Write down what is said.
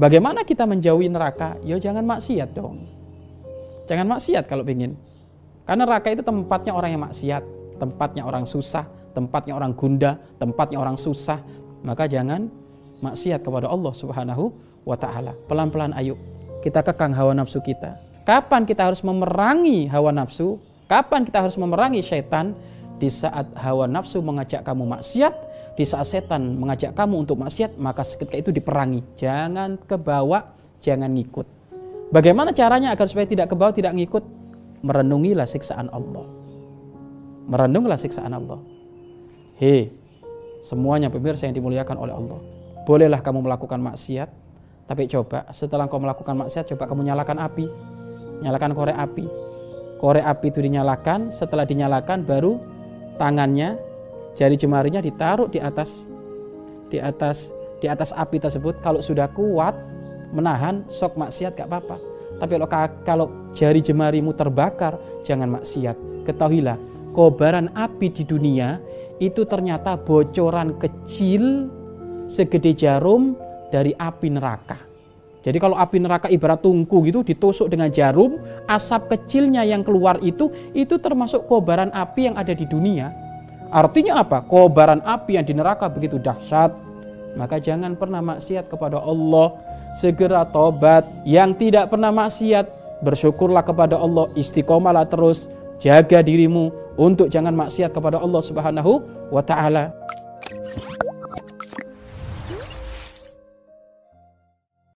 Bagaimana kita menjauhi neraka? Ya jangan maksiat dong. Jangan maksiat kalau ingin. Karena neraka itu tempatnya orang yang maksiat, tempatnya orang susah, tempatnya orang gunda, tempatnya orang susah. Maka jangan maksiat kepada Allah Subhanahu wa taala. Pelan-pelan ayo kita kekang hawa nafsu kita. Kapan kita harus memerangi hawa nafsu? Kapan kita harus memerangi syaitan? Di saat hawa nafsu mengajak kamu maksiat, di saat setan mengajak kamu untuk maksiat, maka seketika itu diperangi. Jangan kebawa, jangan ngikut. Bagaimana caranya agar supaya tidak kebawa, tidak ngikut? Merenungilah siksaan Allah. Merenunglah siksaan Allah. Hei, semuanya pemirsa yang dimuliakan oleh Allah. Bolehlah kamu melakukan maksiat, tapi coba setelah kau melakukan maksiat, coba kamu nyalakan api. Nyalakan korek api. Korek api itu dinyalakan, setelah dinyalakan baru tangannya, jari jemarinya ditaruh di atas di atas di atas api tersebut. Kalau sudah kuat menahan sok maksiat gak apa-apa. Tapi kalau kalau jari jemarimu terbakar, jangan maksiat. Ketahuilah, kobaran api di dunia itu ternyata bocoran kecil segede jarum dari api neraka. Jadi kalau api neraka ibarat tungku gitu ditusuk dengan jarum, asap kecilnya yang keluar itu itu termasuk kobaran api yang ada di dunia. Artinya apa? Kobaran api yang di neraka begitu dahsyat. Maka jangan pernah maksiat kepada Allah. Segera tobat. Yang tidak pernah maksiat, bersyukurlah kepada Allah. Istiqomalah terus. Jaga dirimu untuk jangan maksiat kepada Allah Subhanahu wa taala.